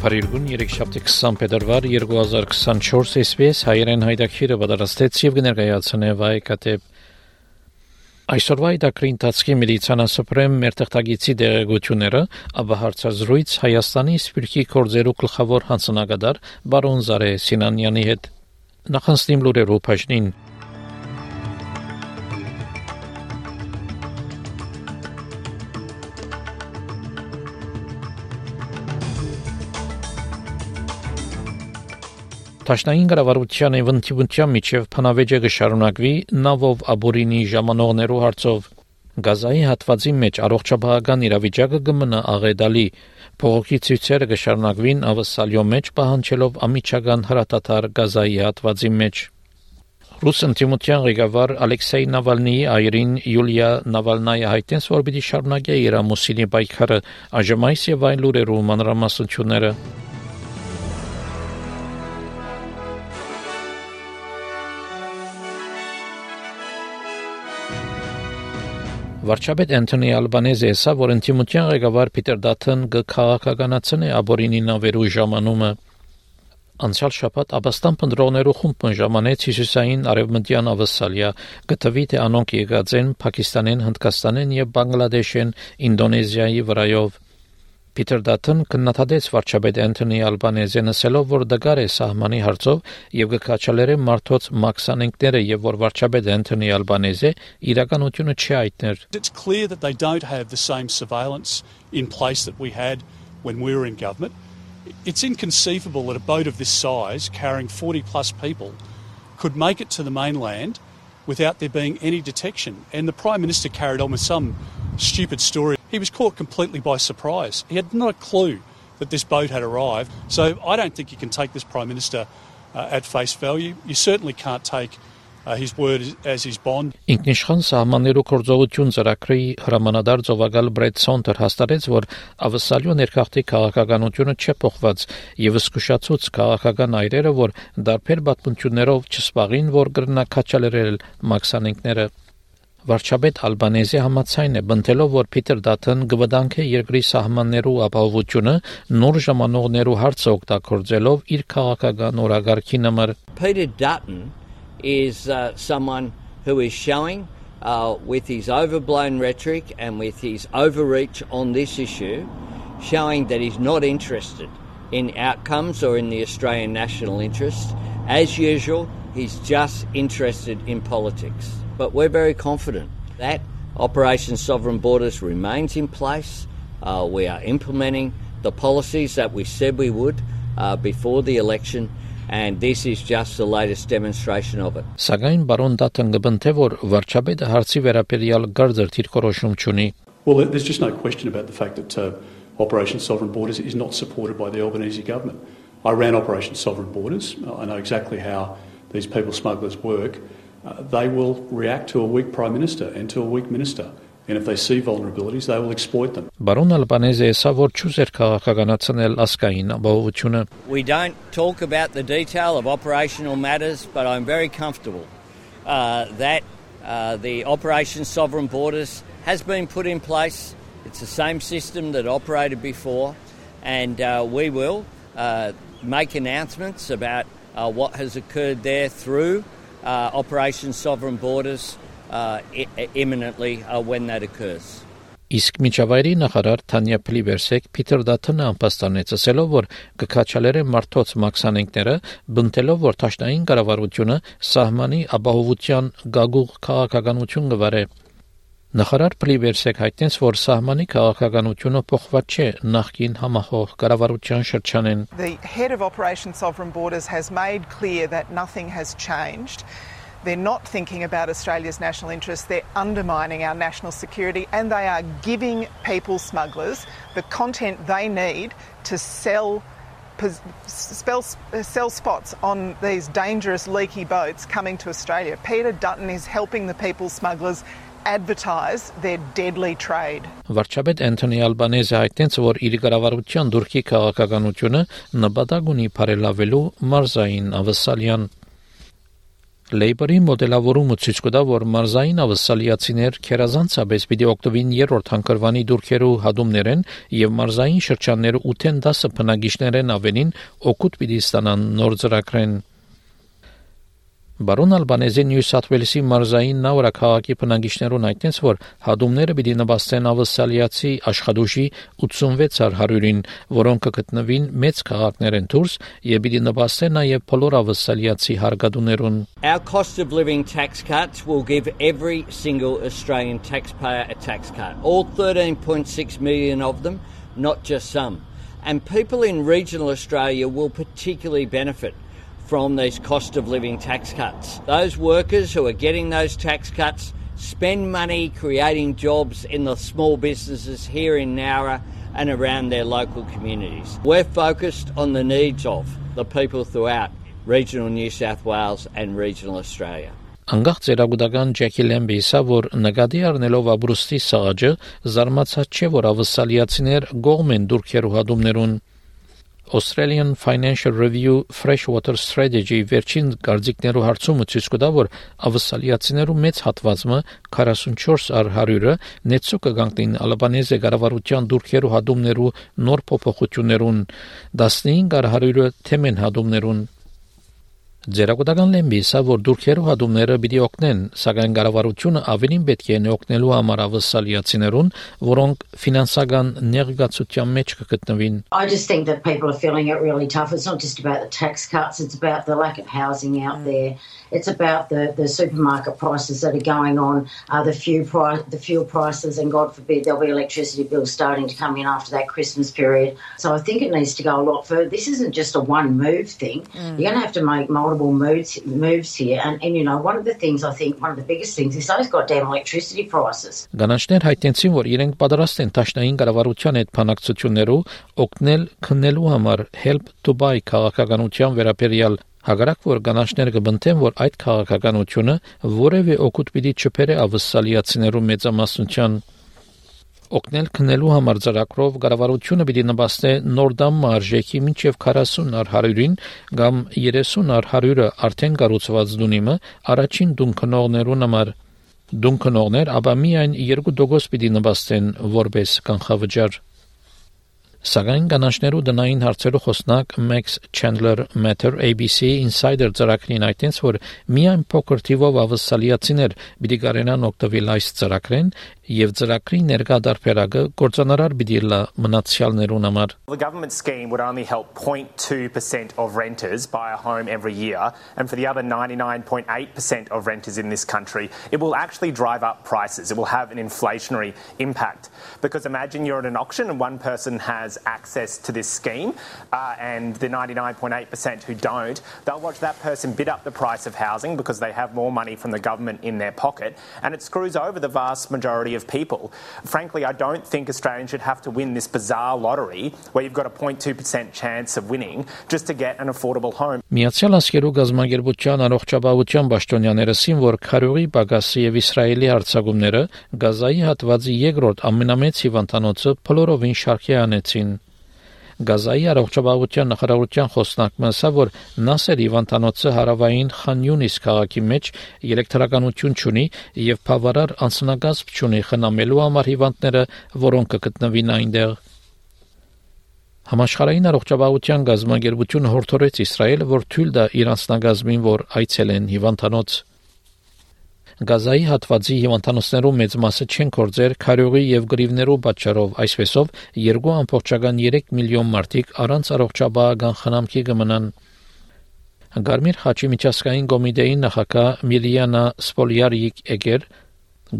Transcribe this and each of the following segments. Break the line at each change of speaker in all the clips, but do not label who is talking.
Փարիգուն 3-7 փետրվար 2024 SPS հայրեն հայդակիրը պատրաստեց եւ կներկայացնե վայկատեպ Այսօրվա իդակրի ընթացքի միլիցանասպրեմ մեր տեխտագիցի դեղեցությունները, ապա հարցազրույց Հայաստանի սպիրկի կորձերու գլխավոր հանձնագետար բարոն Զարե Սինանյանի հետ նախանցնիմ լուրերով բաժնին Տաշնային կառավարության եւ ընդդիմության միջև փանավեճը կշարունակվի նավով աբորինի ժամանողներու հարցով։ Գազայի հատվածի մեջ առողջապահական իրավիճակը կմնա աղեդալի։ Փողոքի ցույցերը կշարունակվին ավսալյո մեջ պահանջելով ամիջական հրատատար գազայի հատվածի մեջ։ Ռուս ընդդիմության ղեկավար Ալեքսեյ Նավալնիի այրին Յուլիա Նավալնայը հայտնեց, որ պիտի շարունակի իր ամուսինի պայքարը այժմ այս եւ այլ լուրերու մանրամասնությունները Վարչապետ Անթոնի Ալբանեզը ասա, որ ինտիմության ղեկավար Պիտեր Դաթն կքաղաքականացնի աբորինի նավերու ժամանումը Անցյալ շաբաթ Աբաստան փնդրողներու խումբը ժամանեց Հիսուսային արևմտյան ավսալիա գտվի թե անոնք եկած են Պակիստանեն, Հնդկաստանեն եւ Բանգլադեշեն Ինդոնեզիայի վրայով Պիտեր Դաթն կննադատեց վարչապետ Անթոնի Ալբանեզին ասելով, որ դգար է սահմանի հարցով եւ կքաչալերը մարդոց մաքսանենքները եւ որ վարչապետ Անթոնի Ալբանեզը իրականությունը չի այտներ։
It's clear that they don't have the same surveillance in place that we had when we were in government. It's inconceivable that a boat of this size carrying 40 plus people could make it to the mainland without there being any detection. And the Prime Minister carried on with some stupid story. He was caught completely by surprise. He had not a clue that this boat had arrived. So I don't think you can take this Prime Minister uh, at face value. You certainly can't take his word as his bond.
Ինքնիշխան սահմաններու կորձողություն ծրագրի հրամանադար ծովագալ Բրեդ Սոնտեր հաստատեց, որ ավսալյո ներքախտի քաղաքականությունը չէ փոխված եւ զսկուշացուց քաղաքական այրերը, որ դարբեր պատմություններով չսպաղին, որ գրնակաչալերել մաքսանենքները Վարչապետ Ալբանեզի համաձայն է բնտելով, որ Փիթեր Դաթն գվդանք է երկրի սահմաններու ապահովությունը նոր ժամանողներու հարցը օգտագործելով իր քաղաքական օրագարկի նմր
Peter Dutton is uh, someone who is showing uh, with his overblown rhetoric and with his overreach on this issue showing that he's not interested in outcomes or in the Australian national interest as usual he's just interested in politics but we're very confident that Operation Sovereign Borders remains in place. Uh, we are implementing the policies that we said we would uh, before the election And this is just the latest demonstration of it.
Սակայն բարոն Դատն գբնթե որ վարչապետը հարցի վերաբերյալ գարձր թիրքորոշում չունի։
Well, there's just no question about the fact that uh, Operation Sovereign Borders is not supported by the Albanese government. I ran Operation Sovereign Borders. I know exactly how these people smugglers work. uh, they will react to a weak prime minister and to a weak minister. And if they see vulnerabilities, they will exploit them.
Բարոն Ալբանեզը ասա, որ չուզեր քաղաքականացնել ասկային ապահովությունը։
We don't talk about the detail of operational matters, but I'm very comfortable uh, that uh, the Operation Sovereign Borders has been put in place. It's the same system that operated before, and uh, we will uh, make announcements about uh, what has occurred there through uh, Operation Sovereign Borders uh, imminently uh, when that occurs.
Իսկ միջավայրի նախարար Թանյա Փլիվերսեկ Փիթեր Դաթոնը ամփոստանեց ասելով, որ կքաչալերը մարդոց մաքսանենքները բնտելով, որ ճաշնային կառավարությունը սահմանի ապահովության գագուղ քաղաքականություն կվարե Նախարար Պլիվերսեկ հայտնեց, որ սահմանի քաղաքականությունը փոխված չէ նախկին համախոհ կառավարության շրջանեն։
The head of Operation Sovereign Borders has made clear that nothing has changed. They're not thinking about Australia's national interests. They're undermining our national security and they are giving people smugglers the content they need to sell spell, sell spots on these dangerous leaky boats coming to Australia. Peter Dutton is helping the people smugglers advertise their deadly trade.
Վարչապետ Անթոնի Ալբանեզը հայտնեց, որ իր կառավարության դուրքի քաղաքականությունը նպատակ ունի բարելավելու մարզային ավսալյան Լեյբերի մոդելավորումը ցույց կտա, որ մարզային ավսալիացիներ քերազանցապես պիտի օգտվին երրորդ հանգրվանի դուրքերու հադումներեն եւ մարզային շրջանները 8-10 բնակիչներեն ավելին օգուտ պիտի ստանան նոր ծրագրեն Բարոն Ալբանեզի Նյու Սաթ Ուելսի մարզային նավրա քաղաքի բնակիչներուն հայտնեց, որ հադումները պիտի նվաստեն ավսալիացի աշխատուժի 86-100-ին, որոնք կգտնվին մեծ քաղաքներեն դուրս եւ պիտի նվաստեն նաեւ բոլոր ավսալիացի հարգադուներուն։
Our cost of living tax cuts will give every single Australian taxpayer a tax cut. All 13.6 million of them, not just some. And people in regional Australia will particularly benefit from these cost of living tax cuts. Those workers who are getting those tax cuts spend money creating jobs in the small businesses here in Nowra and around their local communities. We're focused on the needs of the people throughout regional New South Wales and regional Australia.
Անգախ ծերագուտական Ջեքի Լեմբիսա, որ նկատի առնելով Աբրուստի սաղաջը, զարմացած չէ, որ ավսալիացիներ գողմ են դուրքերու հադումներուն Australian Financial Review Freshwater Strategy վերջին գարձիկներու հարցումը ցույց կտա, որ ավսալիացիներու մեծ հատվածը 44 առ 100-ը նեցու կգանքնին Ալբանեզե գարավարության դուրքերու հադումներու նոր փոփոխություններուն 15 առ 100-ը թեմեն հադումներուն Ձերակոտական լեմբիսա, որ դուրքերու հադումները պիտի օգնեն, սակայն կառավարությունը ավելին պետք է օգնելու համար ավսալիացիներուն, որոնք ֆինանսական ներգացության մեջ կգտնվին։
I just think that people are feeling it really tough. It's not just about the tax cuts, it's about the lack of housing out there. It's about the, the supermarket prices that are going on, uh, the fuel price, the fuel prices, and God forbid there'll be electricity bills starting to come in after that Christmas period. So I think it needs to go a lot further. This isn't just a one move thing. Mm. You're going to have to make multiple moves moves here. And, and you know, one of the things I think one of the biggest things is those goddamn electricity prices.
Գանաչներ հայտնեցին, որ իրենք պատրաստ են տաշնային կառավարության հետ բանակցություններով օգնել քննելու համար Help to Buy քաղաքականության վերաբերյալ Հակառակ որ կանանչները կբնթեն, որ այդ քաղաքականությունը որևէ օգուտ պիտի չբերե ավսալիացիներու մեծամասնության օգնել քնելու համար ծրագրով կառավարությունը պիտի նպաստե նոր դամ մարժեքի մինչև 40 առ 100-ին կամ 30 առ 100-ը արդեն կառուցված դունիմը առաջին դուն քնողներուն համար դուն քնողներ, ապա միայն 2% պիտի նպաստեն որպես կանխավճար Սակայն կանանչներու դնային հարցերու խոսնակ Max Chandler Matter ABC Insider ծրագրին այդտենց որ միայն փոքր թիվով ավսալիացիներ պիտի կարենան օգտվել այս ծրագրեն եւ ծրագրի ներկա դարբերակը կորցանարար պիտի լա մնացյալներուն համար
The government scheme would only help 0.2% of renters buy a home every year and for the other 99.8% of renters in this country it will actually drive up prices it will have an inflationary impact because imagine you're at an auction and one person has access to this scheme uh, and the 99.8% who don't they'll watch that person bid up the price of housing because they have more money from the government in their pocket and it screws over the vast majority of of people. Frankly, I don't think Australians should have to win this bizarre lottery where you've got a 0.2% chance of winning just to get an affordable home.
Միացյալ Աշխարհի գազագերբության առողջապահության պաշտոնյաները ասին, որ քարյուղի բագասի եւ Իսրայելի հարձակումները Գազայի հատվածի երկրորդ ամենամեծ հիվանդանոցը փլորովին շարքի անեցին։ Գազայի առողջապահության նախարարության խոսնակն ասա, որ Նասեր Իվանտանոցը հարավային Խան Յունիս քաղաքի մեջ էլեկտրականություն ունի եւ բավարար անսնագազբ ունի խնամելու համար հիվանդները, որոնք կգտնվին այնտեղ։ Համաշխարհային առողջապահության գազագերբությունը հորդորեց Իսրայելը, որ թույլ տա իր անձնագազմին, որ այցելեն հիվանդանոց Գազայի հատվածի հիվանդանոցներում մեծ մասը չեն կորձեր քարյուղի եւ գրիվներու պատճառով այսպեսով 2.3 միլիոն մարդիկ առանց առողջապահական խնամքի կմնան Գարմիր Խաչի միջազգային կոմիտեի նախակահ Միլիանա Սպոլյարիկ Էգեր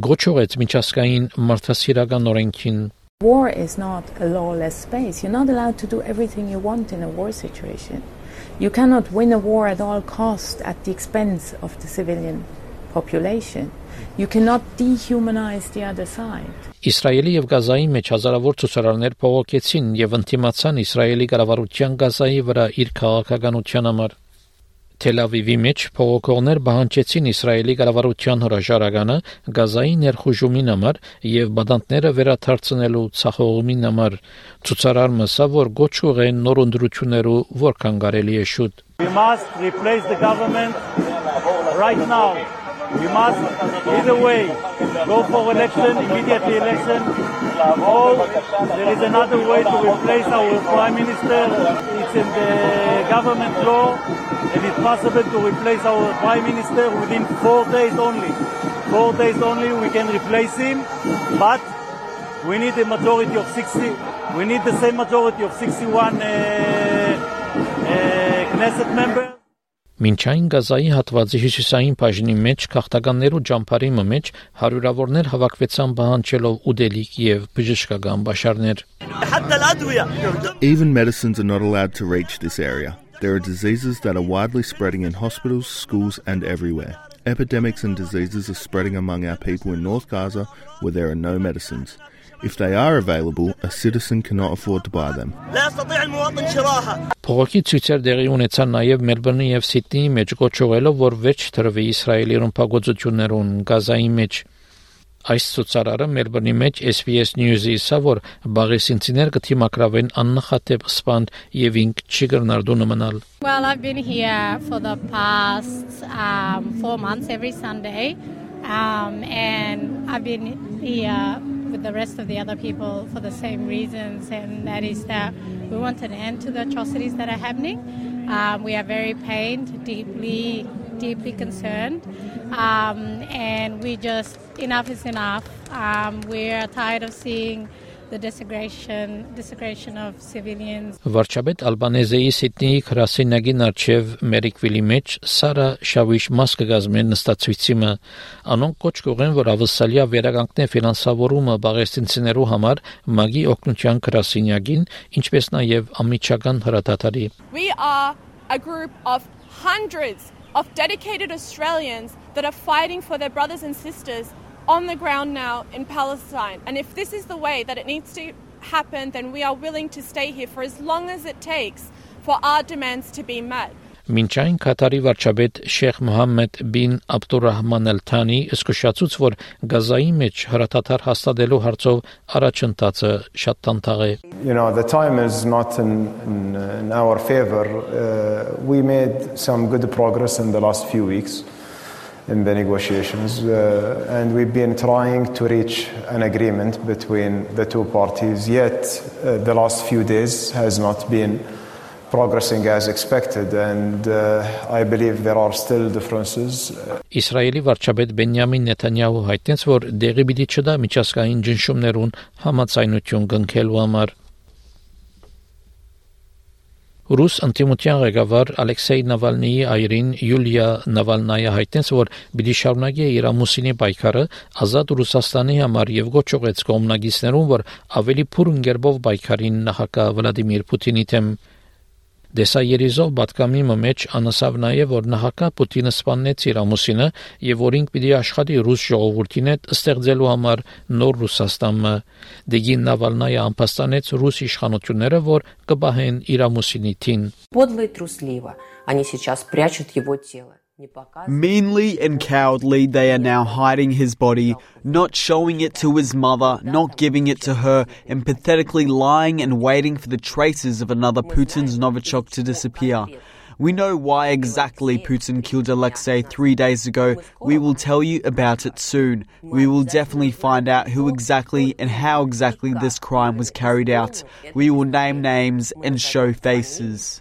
գոչուեց միջազգային մարդասիրական օրենքին
War is not a lawless space. You're not allowed to do everything you want in a war situation. You cannot win a war at all cost at the expense of the civilian population. You cannot dehumanize the other side.
Իսրայելի եւ Գազայի մեջ հազարավոր ցուցարարներ փողոքեցին եւ ընտիմացան Իսրայելի կառավարության Գազայի վրա իր քաղաքականության համար։ Թել Ավիվի մեջ փողոքողներ բանջեցին Իսրայելի կառավարության հրաժարականը Գազայի ներխուժումին համար եւ բադանտները վերաթարցնելու ցախողումին համար։ Ցուցարար մսա որ գոչ ուղեն նոր ընդրություններու որքան կարելի է շուտ։
We must replace the government right now. We must either way go for election, immediately election, or there is another way to replace our prime minister. It's in the government law and it's possible to replace our prime minister within four days only. Four days only we can replace him, but we need a majority of 60. We need the same majority of 61 uh, uh, Knesset members.
Մինչ այն Գազայի հատվածի հյուսիսային բաժնի մեջ քաղաքականներու ջամփարի մեջ հարյուրավորներ հավաքվեցան բանջելով ուդելիք եւ բժշկական բաշարներ։
Even medicines are not allowed to reach this area. There are diseases that are widely spreading in hospitals, schools, and everywhere. Epidemics and diseases are spreading among our people in North Gaza where there are no medicines. If they are available, a citizen cannot afford to buy them.
Փողոքի ցույցեր դեղի ունեցան նաև Մելբուրնի եւ Սիդնեի մեջ գոչողելով, որ վերջ տրվի Իսրայելի ռմբագործություններուն Գազայի մեջ։ Այս ցուցարարը Մելբուրնի մեջ SBS News-ի ասա, որ բաղեսինցիներ կթիմակրավեն աննախադեպ սպանդ եւ ինք չի գրնարդու նմանալ։
Well, I've been here for the past um, four months every Sunday, um, and I've been here with the rest of the other people for the same reasons, and that is that we want an end to the atrocities that are happening. Um, we are very pained, deeply, deeply concerned, um, and we just enough is enough. Um, we are tired of seeing the desecration desecration of civilians.
Վարչապետ Ալբանեզեի Սիդնեի քրասենագին արչև Մերիկվիլի մեջ Սարա Շավիշ մաս կգազմեն նստածույցիմը անոնք կոչ կողեն որ ավսալիա վերագանքնե ֆինանսավորումը բաղեստինցիներու համար մագի օգնության քրասենյակին ինչպես նաև ամիջական հրատատարի
We are a group of hundreds of dedicated Australians that are fighting for their brothers and sisters on the ground now in Palestine. And if this is the way that it needs to happen, then we are willing to stay here for as long as it takes for our demands to be met.
Մինչ այն Կատարի վարչապետ Շեխ Մուհամմեդ բին Աբդուրրահման Ալ-Թանի սկսուշացուց որ Գազայի մեջ հրատատար հաստատելու հարցով առաջընթացը շատ տանտաղ է
You know the time is not in, in, in our favor uh, we made some good progress in the last few weeks in the negotiations, uh, and we've been trying to reach an agreement between the two parties. Yet, uh, the last few days has not been progressing as expected, and uh, I believe there are still differences.
Իսրայելի վարչապետ Բենյամին Նեթանյահու հայտնեց, որ դեղի պիտի չդա միջազգային ճնշումներուն համացայնություն կնքելու համար Ռուս անտիմության ղեկավար Ալեքսեյ Նավալնիի այրին Յուլիա Նավալնայը հայտնեց, որ պիտի շարունակի իր ամուսինի պայքարը ազատ Ռուսաստանի համար եւ գոչողեց կոմնագիստներուն, որ ավելի փուրն գերբով պայքարին նախագահ Վլադիմիր Պուտինի դեմ Դեսայերիզով պատկամի մեջ անասավ նաև որ նահակա Պուտինը սպանեց իր ամուսինը եւ որ ինք պիտի աշխատի ռուս ժողովրդին հետ ստեղծելու համար նոր Ռուսաստանը Դեգին Նավալնայը անփաստանեց ռուս իշխանությունները որ կբահեն իր ամուսինի թին
Подло и трусливо они сейчас прячут его тело
Meanly and cowardly, they are now hiding his body, not showing it to his mother, not giving it to her, and pathetically lying and waiting for the traces of another Putin's Novichok to disappear. We know why exactly Putin killed Alexei three days ago. We will tell you about it soon. We will definitely find out who exactly and how exactly this crime was carried out. We will name names and show faces.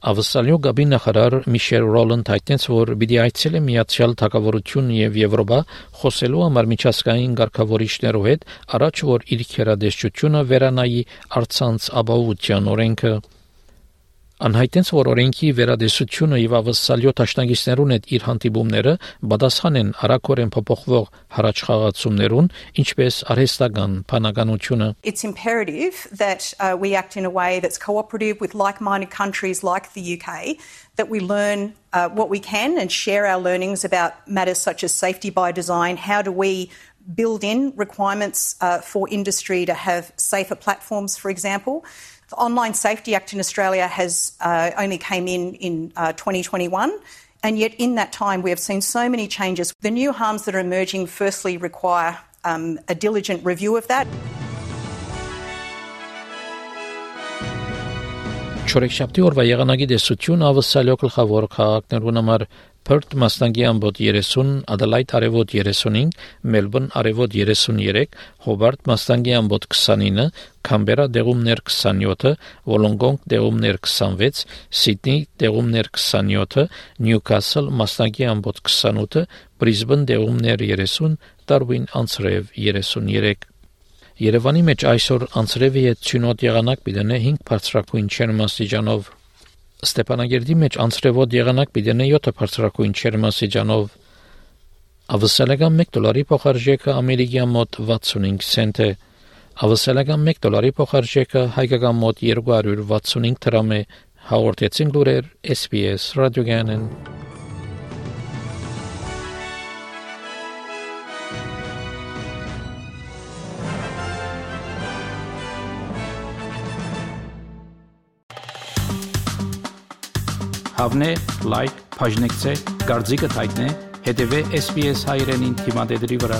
Ավսալյո գաբի նախարար Միշել Ռոլանդ հայտնեց, որ պիտի այցելե Միացյալ Թագավորություն եւ Եվրոպա խոսելու համար միջազգային ղեկավարիչներով հետ, առաջ որ իր քերադեշչությունը վերանայի արցանց ապահովության օրենքը Անհայտեց, որ օրենքի վերադեսությունը եւ ավսալյո տաշնագիստներուն հետ իր հանդիպումները պատասխան են արակորեն փոփոխվող հարաճխաղացումներուն, ինչպես արհեստական բանականությունը։
It's imperative that uh, we act in a way that's cooperative with like-minded countries like the UK, that we learn uh, what we can and share our learnings about matters such as safety by design. How do we build in requirements uh, for industry to have safer platforms, for example? The Online Safety Act in Australia has uh, only came in in uh, 2021. And yet, in that time, we have seen so many changes. The new harms that are emerging, firstly, require um, a diligent review of that.
Չորեքշաբթի օրվա եղանակի դեսություն ավսալյո գլխավոր քաղաքներուն համար Perth մասնագի ամբոտ 30, Adelaide արևոտ 35, Melbourne արևոտ 33, Hobart մասնագի ամբոտ 29, Canberra դեղումներ 27, Wollongong դեղումներ 26, Sydney դեղումներ 27, Newcastle մասնագի ամբոտ 28, Brisbane դեղումներ 30, Darwin անցրև 33 Երևանի մեջ այսօր անցրևի հետ ցյունոտ եղանակ պիտենե 5 բարձրակույն չերմաստիճանով Ստեփանագերդի մեջ անցրևոտ եղանակ պիտենե 7 բարձրակույն չերմաստիճանով Ավսալական 1 դոլարի փոխարժեքը ամերիկյան մոտ 65 سنت է Ավսալական 1 դոլարի փոխարժեքը հայկական մոտ 265 դրամ է հաղորդեցին լուրեր SPS ռադիոգանեն
Հավնե, լայք, բաժնեկցե, դարձիկը թայտնե, հետեւե SPS հայրենին թիմադեդի վրա։